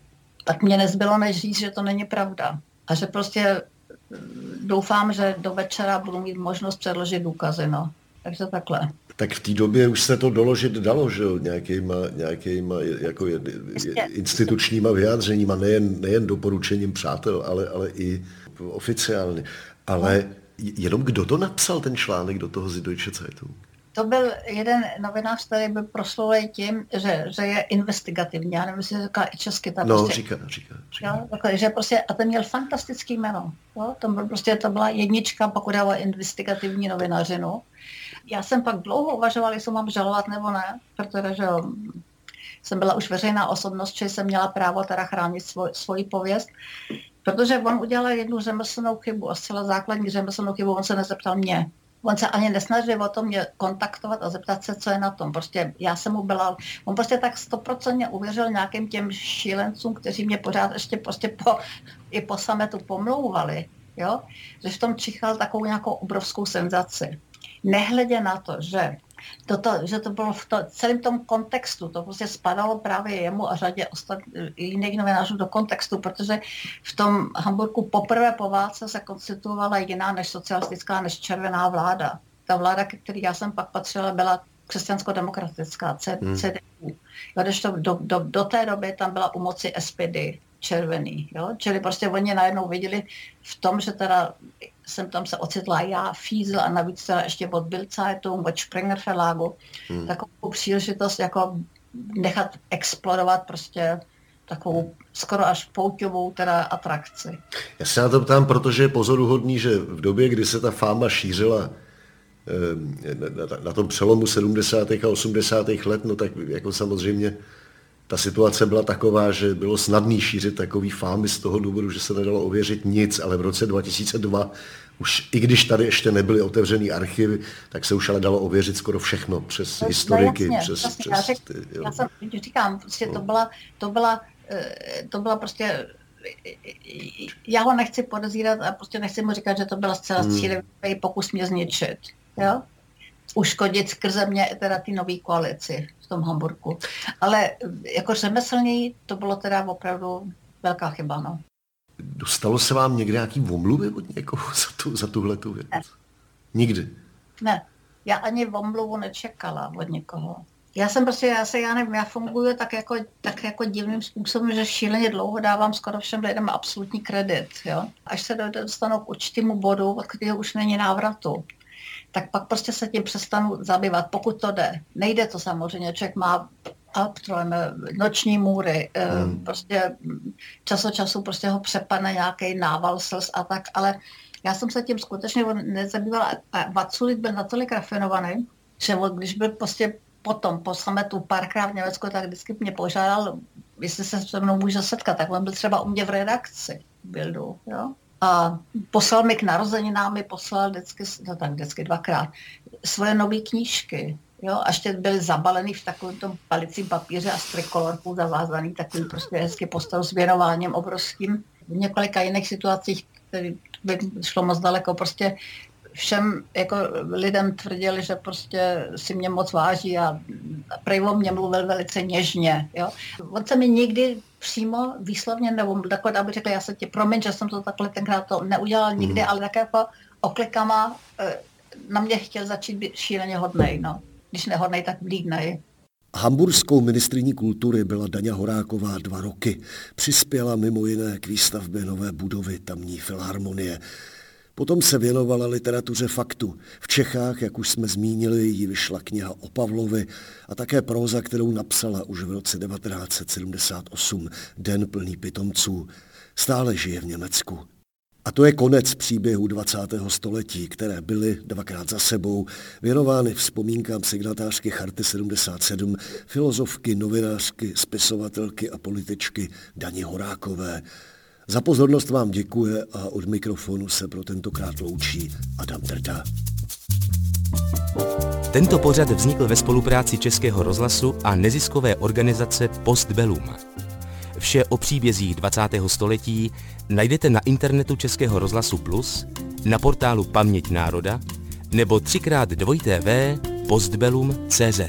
Tak mě nezbylo než říct, že to není pravda. A že prostě mm, doufám, že do večera budu mít možnost předložit důkazy. No. Takže takhle tak v té době už se to doložit dalo, že jo, nějakýma, nějakýma jako je, je, institučníma vyjádřeníma, nejen, nejen doporučením přátel, ale, ale i oficiálně. Ale no. jenom kdo to napsal, ten článek do toho Süddeutsche Zeitung? To byl jeden novinář, který byl proslulý tím, že, že je investigativní. Já nevím, jestli říká i česky. Ta no, prostě, říká, říká. říká. Jo, takhle, že prostě, a ten měl fantastický jméno. Jo? To, byl prostě, to byla jednička, pokud dává investigativní novinařinu já jsem pak dlouho uvažovala, jestli mám žalovat nebo ne, protože že jsem byla už veřejná osobnost, že jsem měla právo teda chránit svoj, svoji pověst, protože on udělal jednu řemeslnou chybu a zcela základní řemeslnou chybu, on se nezeptal mě. On se ani nesnažil o tom mě kontaktovat a zeptat se, co je na tom. Prostě já jsem mu byla, on prostě tak stoprocentně uvěřil nějakým těm šílencům, kteří mě pořád ještě prostě po, i po sametu pomlouvali, jo? že v tom čichal takovou nějakou obrovskou senzaci. Nehledě na to, že toto, že to bylo v to, celém tom kontextu, to prostě spadalo právě jemu a řadě ostat, jiných novinářů do kontextu, protože v tom Hamburgu poprvé po válce se konstituovala jiná než socialistická, než červená vláda. Ta vláda, ke který já jsem pak patřila, byla křesťansko-demokratická, CDU. Hmm. když to do, do, do té doby tam byla u moci SPD, červený. Jo? Čili prostě oni najednou viděli v tom, že teda jsem tam se ocitla já, Fiesel a navíc teda ještě od Bildzeitung, od Springer Verlagu, hmm. takovou příležitost jako nechat explodovat prostě takovou skoro až pouťovou teda atrakci. Já se na to ptám, protože je pozoruhodný, že v době, kdy se ta fáma šířila eh, na, na tom přelomu 70. a 80. let, no tak jako samozřejmě ta situace byla taková, že bylo snadný šířit takový fámy z toho důvodu, že se nedalo ověřit nic, ale v roce 2002 už i když tady ještě nebyly otevřený archivy, tak se už ale dalo ověřit skoro všechno přes no, historiky. No jasně, přes, jasně, přes, já, řek, ty, já jsem, říkám, prostě to byla, to byla, eh, to byla prostě já ho nechci podezírat a prostě nechci mu říkat, že to byla zcela hmm. cílivý pokus mě zničit. Jo? uškodit skrze mě teda ty nový koalici v tom Hamburgu. Ale jako řemeslní to bylo teda opravdu velká chyba, no. Dostalo se vám někde nějaký omluvy od někoho za, tu, za tuhle tu věc? Ne. Nikdy? Ne. Já ani omluvu nečekala od někoho. Já jsem prostě, já se, já nevím, já funguju tak jako, tak jako divným způsobem, že šíleně dlouho dávám skoro všem lidem absolutní kredit, jo. Až se dostanu k určitému bodu, od kterého už není návratu tak pak prostě se tím přestanu zabývat, pokud to jde. Nejde to samozřejmě, člověk má Albträume, noční můry, eh, hmm. prostě čas od času prostě ho přepadne nějaký nával slz a tak, ale já jsem se tím skutečně nezabývala a Vaculik byl natolik rafinovaný, že když byl prostě potom po sametu párkrát v Německu, tak vždycky mě požádal, jestli se se mnou může setkat, tak on byl třeba u mě v redakci Bildu, jo a poslal mi k narozeninám, mi poslal vždycky, no tak vždycky dvakrát, svoje nové knížky. Jo, a ještě byly zabalený v takovém tom palicím papíře a s trikolorkou zavázaný, takový prostě hezky postav s věnováním obrovským. V několika jiných situacích, které by šlo moc daleko, prostě všem jako lidem tvrdili, že prostě si mě moc váží a prej o mě mluvil velice něžně. Jo. On se mi nikdy přímo výslovně, nebo takhle, aby řekl, já se ti promiň, že jsem to takhle tenkrát to neudělal nikdy, mm. ale tak jako oklikama eh, na mě chtěl začít být šíleně hodnej, no. Když nehodnej, tak vlídnej. Hamburskou ministriní kultury byla Daňa Horáková dva roky. Přispěla mimo jiné k výstavbě nové budovy tamní filharmonie. Potom se věnovala literatuře faktu. V Čechách, jak už jsme zmínili, jí vyšla kniha o Pavlovi a také próza, kterou napsala už v roce 1978, Den plný pitomců. Stále žije v Německu. A to je konec příběhu 20. století, které byly dvakrát za sebou věnovány vzpomínkám signatářky Charty 77, filozofky, novinářky, spisovatelky a političky Dani Horákové. Za pozornost vám děkuje a od mikrofonu se pro tentokrát loučí Adam Drda. Tento pořad vznikl ve spolupráci Českého rozhlasu a neziskové organizace Postbellum. Vše o příbězích 20. století najdete na internetu Českého rozhlasu Plus, na portálu Paměť národa nebo třikrát dvojité v postbellum.cz.